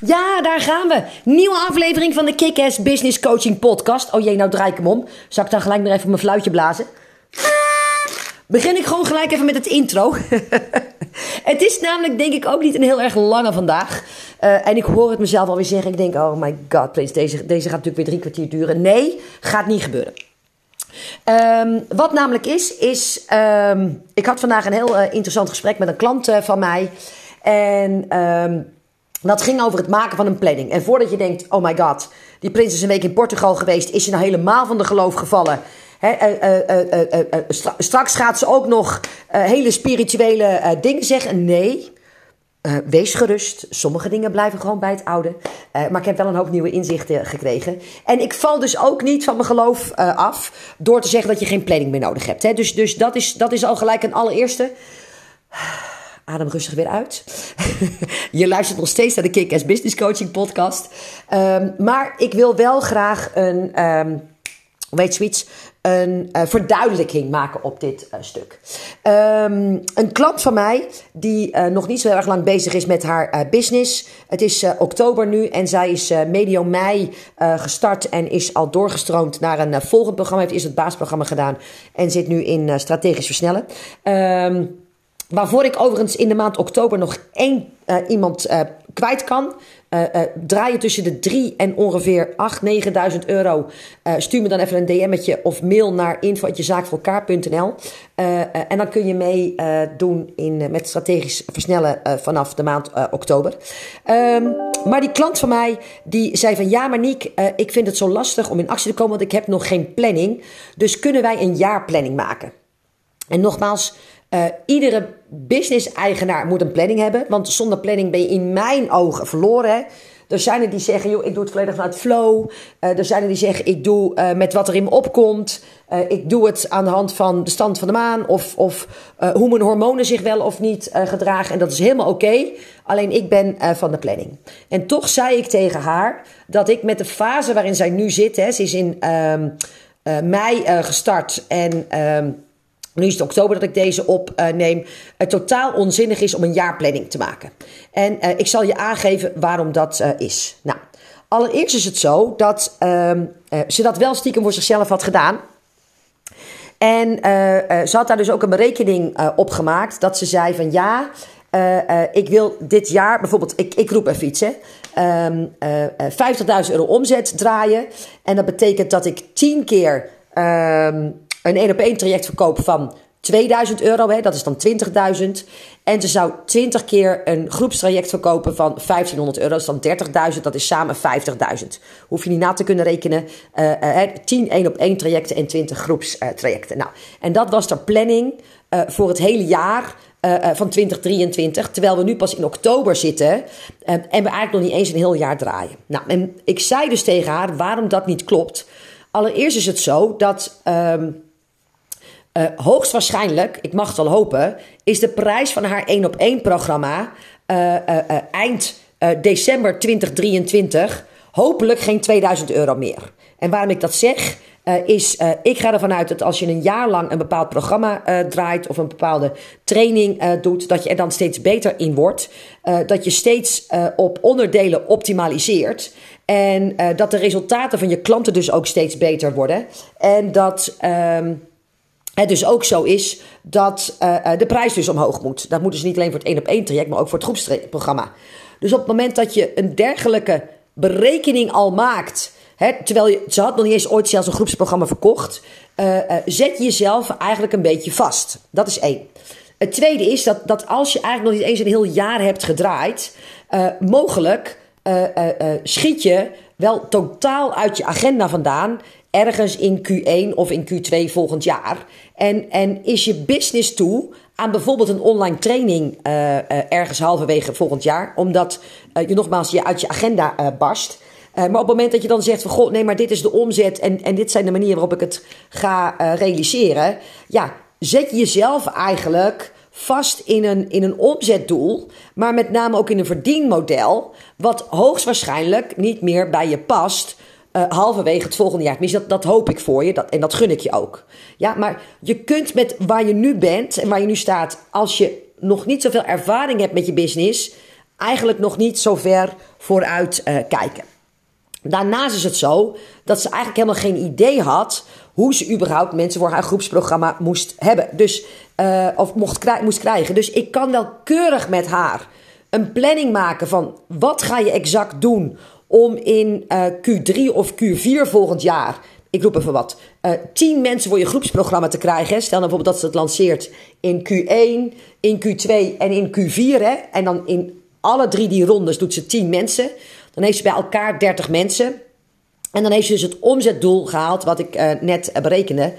Ja, daar gaan we. Nieuwe aflevering van de Kick-Ass Business Coaching Podcast. Oh jee, nou draai ik hem om. Zal ik dan gelijk nog even mijn fluitje blazen? Begin ik gewoon gelijk even met het intro. het is namelijk denk ik ook niet een heel erg lange vandaag. Uh, en ik hoor het mezelf alweer zeggen. Ik denk, oh my god, please, deze, deze gaat natuurlijk weer drie kwartier duren. Nee, gaat niet gebeuren. Um, wat namelijk is, is... Um, ik had vandaag een heel uh, interessant gesprek met een klant uh, van mij. En... Um, dat ging over het maken van een planning. En voordat je denkt, oh my god, die prins is een week in Portugal geweest, is ze nou helemaal van de geloof gevallen. Uh, uh, stra straks gaat ze ook nog hele spirituele dingen zeggen. Nee, wees gerust. Sommige dingen blijven gewoon bij het oude. maar ik heb wel een hoop nieuwe inzichten gekregen. En ik val dus ook niet van mijn geloof af door te zeggen dat je geen planning meer nodig hebt. Dus, dus dat, is, dat is al gelijk een allereerste. Adem rustig weer uit. je luistert nog steeds naar de Kick-Ass Business Coaching podcast. Um, maar ik wil wel graag een, um, weet zoiets, een uh, verduidelijking maken op dit uh, stuk. Um, een klant van mij, die uh, nog niet zo heel erg lang bezig is met haar business. Het is oktober nu en zij is medio mei gestart en is al doorgestroomd naar een volgend programma. Heeft eerst het baasprogramma gedaan en zit nu in strategisch versnellen. Um, Waarvoor ik overigens in de maand oktober nog één uh, iemand uh, kwijt kan. Uh, draaien tussen de 3 en ongeveer 8.000, 9.000 euro. stuur me dan even een DM'tje of mail naar info.jezaakvoorelkaar.nl. en dan kun je mee doen in, met strategisch versnellen vanaf de maand oktober. Um, maar die klant van mij die zei van ja, maar Niek, ik vind het zo lastig om in actie te komen, want ik heb nog geen planning. Dus kunnen wij een jaarplanning maken? En nogmaals, uh, iedere business-eigenaar moet een planning hebben. Want zonder planning ben je in mijn ogen verloren. Er zijn er die zeggen, joh, ik doe het volledig vanuit flow. Uh, er zijn er die zeggen, ik doe uh, met wat er in me opkomt. Ik doe het aan de hand van de stand van de maan. Of, of hoe mijn hormonen zich wel of niet gedragen. En dat is helemaal oké. Alleen ik ben van de planning. En toch zei ik tegen haar dat ik met de fase waarin zij nu zit. Hè, ze is in ehm, mei gestart en... Ehm, nu is het oktober dat ik deze opneem. het totaal onzinnig is om een jaarplanning te maken. En uh, ik zal je aangeven waarom dat uh, is. Nou, allereerst is het zo dat uh, ze dat wel stiekem voor zichzelf had gedaan. En ze had daar dus ook een berekening op gemaakt. Dat ze zei van ja, ik wil dit jaar bijvoorbeeld, ik, ik roep even iets hè. Um, 50.000 euro omzet draaien. En dat betekent dat ik 10 keer um, een één op één traject verkopen van 2000 euro, hè, dat is dan 20.000. En ze zou 20 keer een groepstraject verkopen van 1500 euro, dat is dan 30.000, dat is samen 50.000. Hoef je niet na te kunnen rekenen. Uh, uh, 10 één op één trajecten en 20 groepstrajecten. nou, en dat was de planning uh, voor het hele jaar. Van 2023, terwijl we nu pas in oktober zitten en we eigenlijk nog niet eens een heel jaar draaien. Nou, en ik zei dus tegen haar waarom dat niet klopt. Allereerst is het zo dat um, uh, hoogstwaarschijnlijk, ik mag het wel hopen, is de prijs van haar 1 op 1 programma uh, uh, eind december 2023 hopelijk geen 2000 euro meer. En waarom ik dat zeg, is ik ga ervan uit dat als je een jaar lang een bepaald programma draait of een bepaalde training doet, dat je er dan steeds beter in wordt. dat je steeds op onderdelen optimaliseert. En dat de resultaten van je klanten dus ook steeds beter worden. En dat. Ehm, het dus ook zo is dat uh, de prijs dus omhoog moet. Dat moet dus niet alleen voor het één op één traject, maar ook voor het groepsprogramma. Dus op het moment dat je een dergelijke berekening al maakt, hè, terwijl je, ze nog niet eens ooit zelfs een groepsprogramma verkocht, uh, zet je jezelf eigenlijk een beetje vast. Dat is één. Het tweede is dat, dat als je eigenlijk nog niet eens een heel jaar hebt gedraaid, mogelijk schiet je wel totaal uit je agenda vandaan ergens in Q1 of in Q2 volgend jaar. En, en is je business toe aan bijvoorbeeld een online training uh, uh, ergens halverwege volgend jaar, omdat uh, je nogmaals je uit je agenda barst. maar op het moment dat je dan zegt van god, nee, maar dit is de omzet en, en dit zijn de manieren waarop ik het ga realiseren, ja, zet je jezelf eigenlijk vast in een, in een omzetdoel, maar met name ook in een verdienmodel, wat hoogstwaarschijnlijk niet meer bij je past uh, halverwege het volgende jaar. Tenminste, dat, dat hoop ik voor je dat, en dat gun ik je ook. Ja, maar je kunt met waar je nu bent en waar je nu staat, als je nog niet zoveel ervaring hebt met je business, eigenlijk nog niet zo ver vooruit uh, kijken. Daarnaast is het zo dat ze eigenlijk helemaal geen idee had hoe ze überhaupt mensen voor haar groepsprogramma moest hebben. Dus, uh, of mocht, moest krijgen. Dus ik kan wel keurig met haar een planning maken van wat ga je exact doen om in uh, Q3 of Q4 volgend jaar, ik roep even wat, uh, 10 mensen voor je groepsprogramma te krijgen. Stel nou bijvoorbeeld dat ze het lanceert in Q1, in Q2 en in Q4. Hè? En dan in alle drie die rondes doet ze 10 mensen. Dan heeft ze bij elkaar 30 mensen. En dan heeft ze dus het omzetdoel gehaald, wat ik uh, net berekende.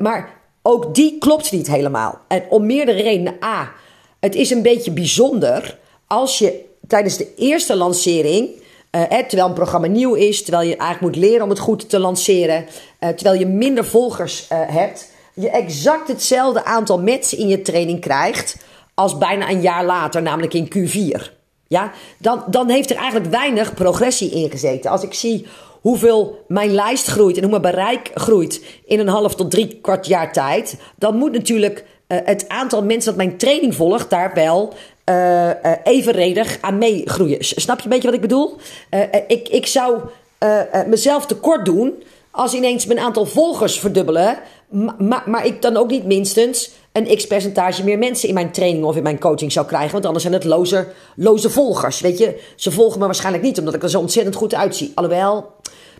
Maar ook die klopt niet helemaal. En om meerdere redenen. A, het is een beetje bijzonder als je tijdens de eerste lancering, hè, terwijl een programma nieuw is, terwijl je eigenlijk moet leren om het goed te lanceren, terwijl je minder volgers hebt, je exact hetzelfde aantal mensen in je training krijgt als bijna een jaar later, namelijk in Q4. Ja, dan, dan heeft er eigenlijk weinig progressie in gezeten. Als ik zie hoeveel mijn lijst groeit en hoe mijn bereik groeit in een half tot drie kwart jaar tijd, dan moet natuurlijk het aantal mensen dat mijn training volgt daar wel uh, evenredig aan meegroeien. Snap je een beetje wat ik bedoel? ik, ik zou mezelf tekort doen als ineens mijn aantal volgers verdubbelen, maar, maar ik dan ook niet minstens een x percentage meer mensen in mijn training of in mijn coaching zou krijgen. Want anders zijn het loze, loze volgers. Weet je, ze volgen me waarschijnlijk niet omdat ik er zo ontzettend goed uitzie. Alhoewel,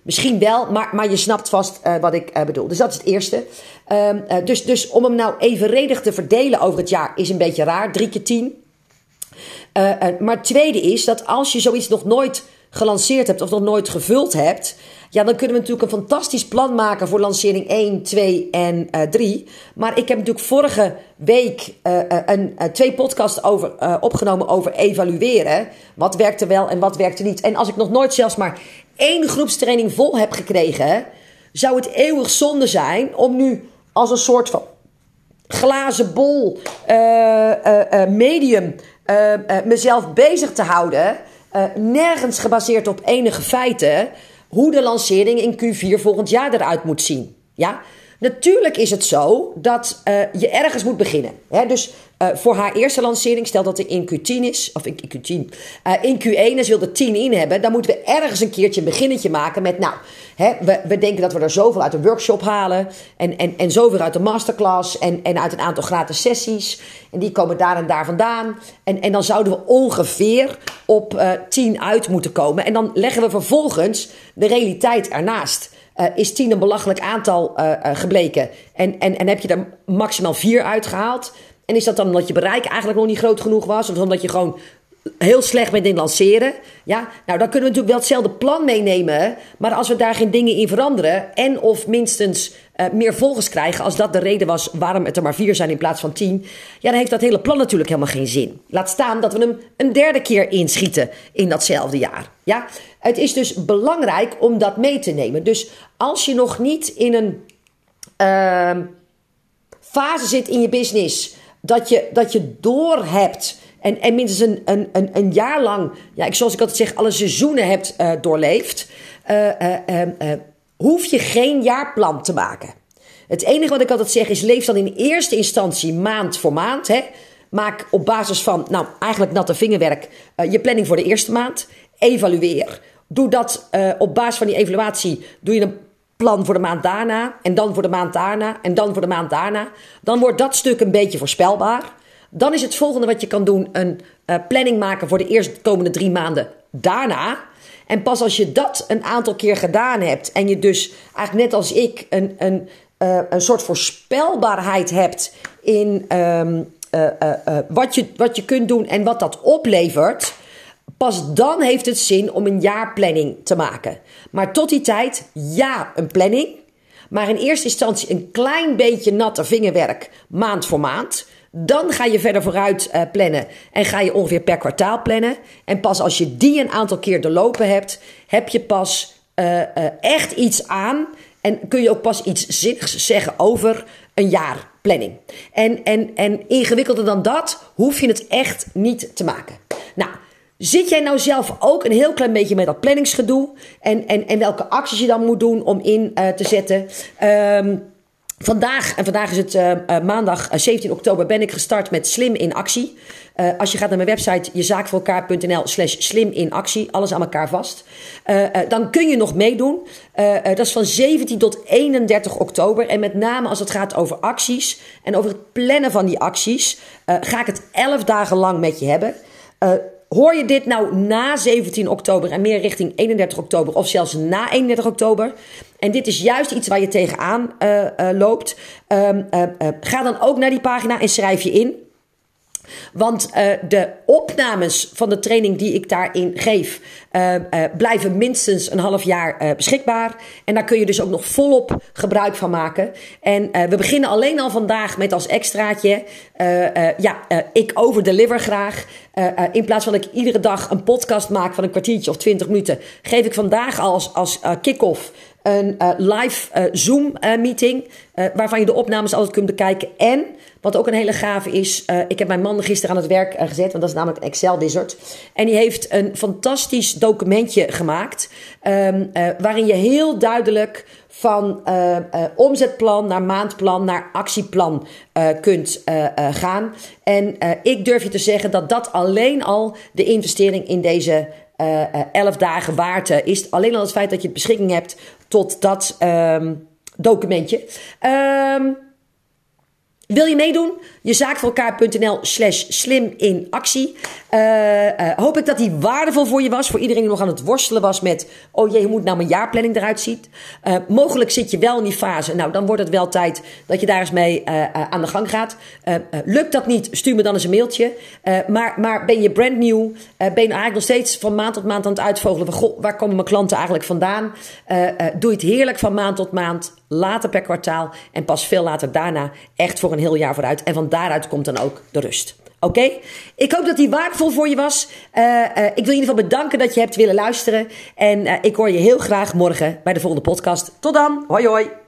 misschien wel, maar, maar je snapt vast wat ik bedoel. Dus dat is het eerste. Uh, dus, dus om hem nou evenredig te verdelen over het jaar is een beetje raar. Drie keer tien. Maar het tweede is dat als je zoiets nog nooit gelanceerd hebt of nog nooit gevuld hebt, ja, dan kunnen we natuurlijk een fantastisch plan maken voor lancering 1, 2 en uh, 3. Maar ik heb natuurlijk vorige week een, twee podcasts over, opgenomen over evalueren. Wat werkte wel en wat werkte niet. En als ik nog nooit zelfs maar één groepstraining vol heb gekregen, zou het eeuwig zonde zijn om nu als een soort van glazen bol medium mezelf bezig te houden. nergens gebaseerd op enige feiten hoe de lancering in Q4 volgend jaar eruit moet zien. Ja? Natuurlijk is het zo dat uh, je ergens moet beginnen. Hè? Dus uh, voor haar eerste lancering, stel dat er in Q10 is, of in Q10, uh, in Q1 en ze wil er 10 in hebben, dan moeten we ergens een keertje een beginnetje maken met, nou, hè, we, we denken dat we er zoveel uit de workshop halen en, en, en zoveel uit de masterclass en, en uit een aantal gratis sessies. En die komen daar en daar vandaan. En, en dan zouden we ongeveer op uh, 10 uit moeten komen. En dan leggen we vervolgens de realiteit ernaast. Uh, is 10 een belachelijk aantal uh, uh, gebleken en, en, en heb je er maximaal 4 uitgehaald? En is dat dan omdat je bereik eigenlijk nog niet groot genoeg was? Of omdat je gewoon heel slecht bent in lanceren? Ja, nou dan kunnen we natuurlijk wel hetzelfde plan meenemen. Maar als we daar geen dingen in veranderen. En of minstens uh, meer volgers krijgen. Als dat de reden was waarom het er maar vier zijn in plaats van tien. Ja, dan heeft dat hele plan natuurlijk helemaal geen zin. Laat staan dat we hem een derde keer inschieten in datzelfde jaar. Ja, het is dus belangrijk om dat mee te nemen. Dus als je nog niet in een uh, fase zit in je business dat je, dat je door hebt en, en minstens een, een, een, een jaar lang, ja, zoals ik altijd zeg, alle seizoenen hebt uh, doorleefd, uh, uh, hoef je geen jaarplan te maken. Het enige wat ik altijd zeg is: leef dan in eerste instantie maand voor maand. Hè. Maak op basis van, nou, eigenlijk natte vingerwerk, je planning voor de eerste maand. Evalueer. Doe dat op basis van die evaluatie. Doe je een plan voor de maand daarna. En dan voor de maand daarna. En dan voor de maand daarna. Dan wordt dat stuk een beetje voorspelbaar. Dan is het volgende wat je kan doen een uh, planning maken voor de eerste komende drie maanden daarna. En pas als je dat een aantal keer gedaan hebt en je dus eigenlijk net als ik een, een, uh, een soort voorspelbaarheid hebt in um, uh, wat, je, wat je kunt doen en wat dat oplevert Pas dan heeft het zin om een jaarplanning te maken. Maar tot die tijd, ja, een planning. Maar in eerste instantie een klein beetje natte vingerwerk, maand voor maand. Dan ga je verder vooruit uh, plannen en ga je ongeveer per kwartaal plannen. En pas als je die een aantal keer doorlopen hebt, heb je pas uh, uh, echt iets aan. En kun je ook pas iets zinnigs zeggen over een jaarplanning. En, en, en ingewikkelder dan dat hoef je het echt niet te maken. Nou, Zit jij nou zelf ook een heel klein beetje met dat planningsgedoe? En, en, en welke acties je dan moet doen om in te zetten? Um, Vandaag, en vandaag is het uh, uh, maandag 17 oktober, ben ik gestart met Slim in Actie. Als je gaat naar mijn website jezaakvoorelkaar.nl slash slim in actie, alles aan elkaar vast. dan kun je nog meedoen. dat is van 17 tot 31 oktober. En met name als het gaat over acties en over het plannen van die acties, ga ik het 11 dagen lang met je hebben. Hoor je dit nou na 17 oktober en meer richting 31 oktober of zelfs na 31 oktober? En dit is juist iets waar je tegenaan uh, loopt. Um, uh, ga dan ook naar die pagina en schrijf je in. Want uh, de opnames van de training die ik daarin geef, uh, uh, blijven minstens een half jaar beschikbaar. En daar kun je dus ook nog volop gebruik van maken. En we beginnen alleen al vandaag met als extraatje, ja, ik overdeliver graag. in plaats van dat ik iedere dag een podcast maak van een kwartiertje of twintig minuten, geef ik vandaag als, als kick-off een uh, live uh, Zoom uh, meeting. waarvan je de opnames altijd kunt bekijken. En wat ook een hele gave is. ik heb mijn man gisteren aan het werk gezet. Want dat is namelijk een Excel wizard. En die heeft een fantastisch documentje gemaakt. Um, waarin je heel duidelijk van omzetplan naar maandplan naar actieplan kunt gaan. En ik durf je te zeggen dat dat alleen al de investering in deze uh, elf dagen waard is. Alleen al het feit dat je beschikking hebt tot dat um, documentje. Um, wil je meedoen? Jezaakvoorelkaar.nl slash slim in actie. Uh, uh, hoop ik dat die waardevol voor je was. Voor iedereen die nog aan het worstelen was met... oh jee, hoe moet nou mijn jaarplanning eruit zien? Uh, mogelijk zit je wel in die fase. Nou, dan wordt het wel tijd dat je daar eens mee aan de gang gaat. lukt dat niet, stuur me dan eens een mailtje. maar, maar ben je brand new? ben je eigenlijk nog steeds van maand tot maand aan het uitvogelen... Goh, waar komen mijn klanten eigenlijk vandaan? doe je het heerlijk van maand tot maand later per kwartaal en pas veel later daarna echt voor een heel jaar vooruit. En van daaruit komt dan ook de rust. Oké? Ik hoop dat die waardevol voor je was. Uh, uh, ik wil in ieder geval bedanken dat je hebt willen luisteren. En uh, ik hoor je heel graag morgen bij de volgende podcast. Tot dan. Hoi hoi.